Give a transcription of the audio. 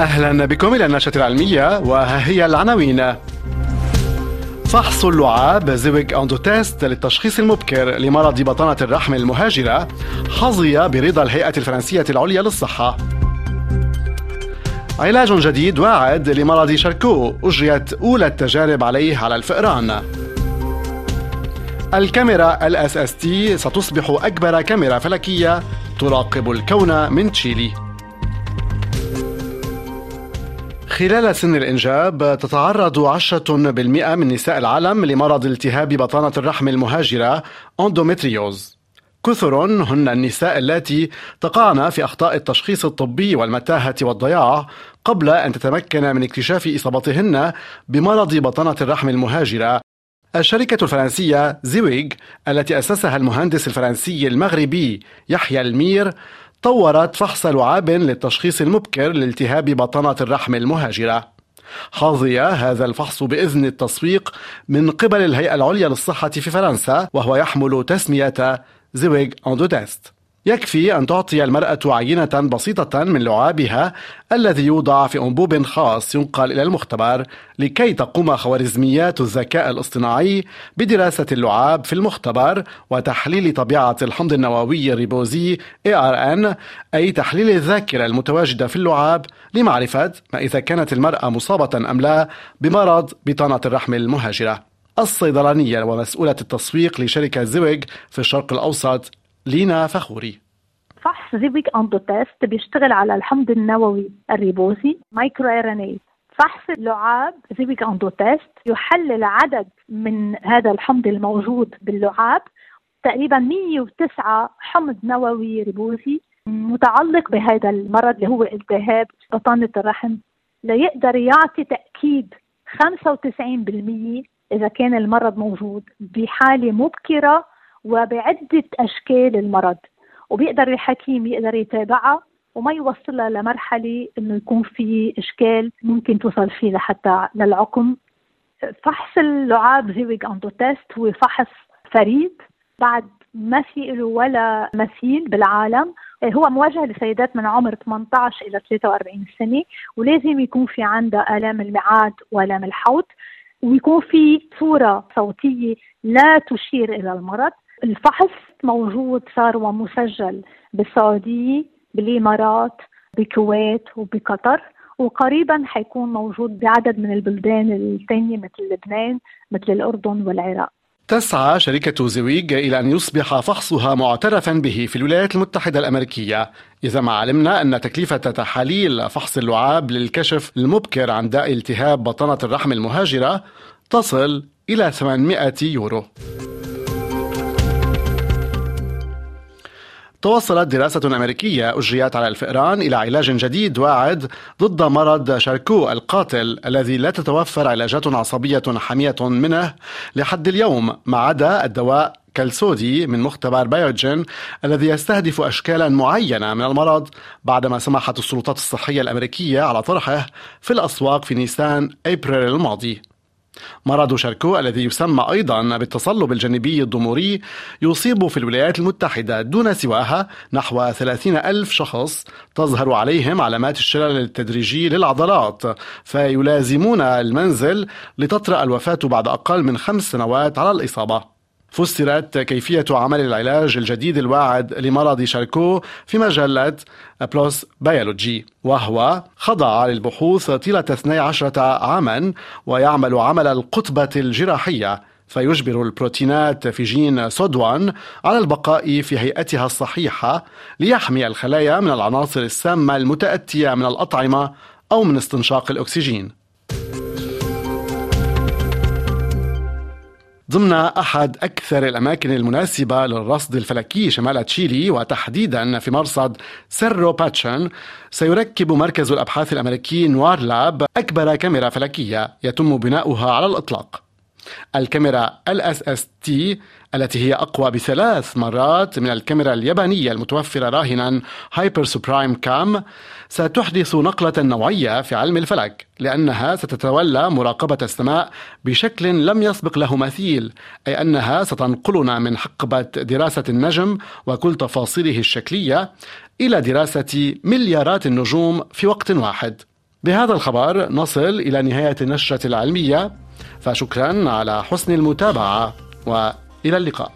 أهلا بكم إلى النشرة العلمية وها هي العناوين. فحص اللعاب Ziwig Endotest للتشخيص المبكر لمرض بطانة الرحم المهاجرة حظي برضا الهيئة الفرنسية العليا للصحة. علاج جديد واعد لمرض شاركو أجريت أولى التجارب عليه على الفئران. الكاميرا LSST ستصبح أكبر كاميرا فلكية تراقب الكون من تشيلي. خلال سن الإنجاب تتعرض عشرة بالمئة من نساء العالم لمرض التهاب بطانة الرحم المهاجرة أندومتريوز كثر هن النساء اللاتي تقعن في أخطاء التشخيص الطبي والمتاهة والضياع قبل أن تتمكن من اكتشاف إصابتهن بمرض بطانة الرحم المهاجرة. الشركة الفرنسية زيويغ التي أسسها المهندس الفرنسي المغربي يحيى المير طورت فحص لعاب للتشخيص المبكر لالتهاب بطانة الرحم المهاجرة. حظي هذا الفحص بإذن التسويق من قبل الهيئة العليا للصحة في فرنسا وهو يحمل تسمية زويغ أندودست. يكفي أن تعطي المرأة عينة بسيطة من لعابها الذي يوضع في أنبوب خاص ينقل إلى المختبر لكي تقوم خوارزميات الذكاء الاصطناعي بدراسة اللعاب في المختبر وتحليل طبيعة الحمض النووي الريبوزي ARN أي تحليل الذاكرة المتواجدة في اللعاب لمعرفة ما إذا كانت المرأة مصابة أم لا بمرض بطانة الرحم المهاجرة. الصيدلانية ومسؤولة التسويق لشركة Ziwig في الشرق الأوسط لينا فخوري. فحص Ziwig Endotest بيشتغل على الحمض النووي الريبوزي micro-RNAs فحص اللعاب Ziwig Endotest يحلل عدد من هذا الحمض الموجود باللعاب. تقريبا 109 حمض نووي ريبوزي متعلق بهذا المرض اللي هو التهاب بطانة الرحم. ليقدر يعطي تأكيد 95% إذا كان المرض موجود. بحالة مبكرة وبعدة أشكال المرض. وبيقدر الحكيم يقدر يتابعها وما يوصلها لمرحلة إنه يكون في إشكال ممكن توصل فيه لحتى للعقم. فحص اللعاب Ziwig Endotest هو فحص فريد. بعد ما في له ولا مثيل بالعالم هو موجه لسيدات من عمر 18 إلى 43 سنة ولازم يكون في عندها آلام الميعاد وآلام الحوض ويكون في صورة صوتية لا تشير إلى المرض. الفحص موجود صار ومسجل بالسعودية بالإمارات بالكويت وبقطر وقريبا حيكون موجود بعدد من البلدان الثانية مثل لبنان مثل الأردن والعراق. تسعى شركة زويج إلى أن يصبح فحصها معترفا به في الولايات المتحدة الأمريكية إذا ما علمنا أن تكلفة تحاليل فحص اللعاب للكشف المبكر عن داء التهاب بطنة الرحم المهاجرة تصل إلى 800 يورو. توصلت دراسة أمريكية أجريت على الفئران إلى علاج جديد واعد ضد مرض شاركو القاتل الذي لا تتوفر علاجات عصبية حامية منه لحد اليوم ما عدا الدواء كالسودي من مختبر بايوجين الذي يستهدف أشكالا معينة من المرض بعدما سمحت السلطات الصحية الأمريكية على طرحه في الأسواق في نيسان أبريل الماضي. مرض شاركو الذي يسمى أيضا بالتصلب الجانبي الضموري يصيب في الولايات المتحدة دون سواها نحو 30 ألف شخص تظهر عليهم علامات الشلل التدريجي للعضلات فيلازمون المنزل لتطرأ الوفاة بعد أقل من خمس سنوات على الإصابة. فسرت كيفية عمل العلاج الجديد الواعد لمرض شاركو في مجلة PLOS Biology وهو خضع للبحوث طيلة 12 عاما ويعمل عمل القطبة الجراحية فيجبر البروتينات في جين SOD1 على البقاء في هيئتها الصحيحة ليحمي الخلايا من العناصر السامة المتأتية من الأطعمة أو من استنشاق الأكسجين. ضمن أحد أكثر الأماكن المناسبة للرصد الفلكي شمال تشيلي وتحديدا في مرصد سيرو باتشون سيركب مركز الأبحاث الأمريكي NOIRLab أكبر كاميرا فلكية يتم بناؤها على الإطلاق. الكاميرا LSST التي هي أقوى بثلاث مرات من الكاميرا اليابانية المتوفرة راهنا Hyper Suprime-Cam ستحدث نقلة نوعية في علم الفلك لأنها ستتولى مراقبة السماء بشكل لم يسبق له مثيل أي أنها ستنقلنا من حقبة دراسة النجم وكل تفاصيله الشكلية إلى دراسة مليارات النجوم في وقت واحد. بهذا الخبر نصل إلى نهاية النشرة العلمية. فشكرا على حسن المتابعة وإلى اللقاء.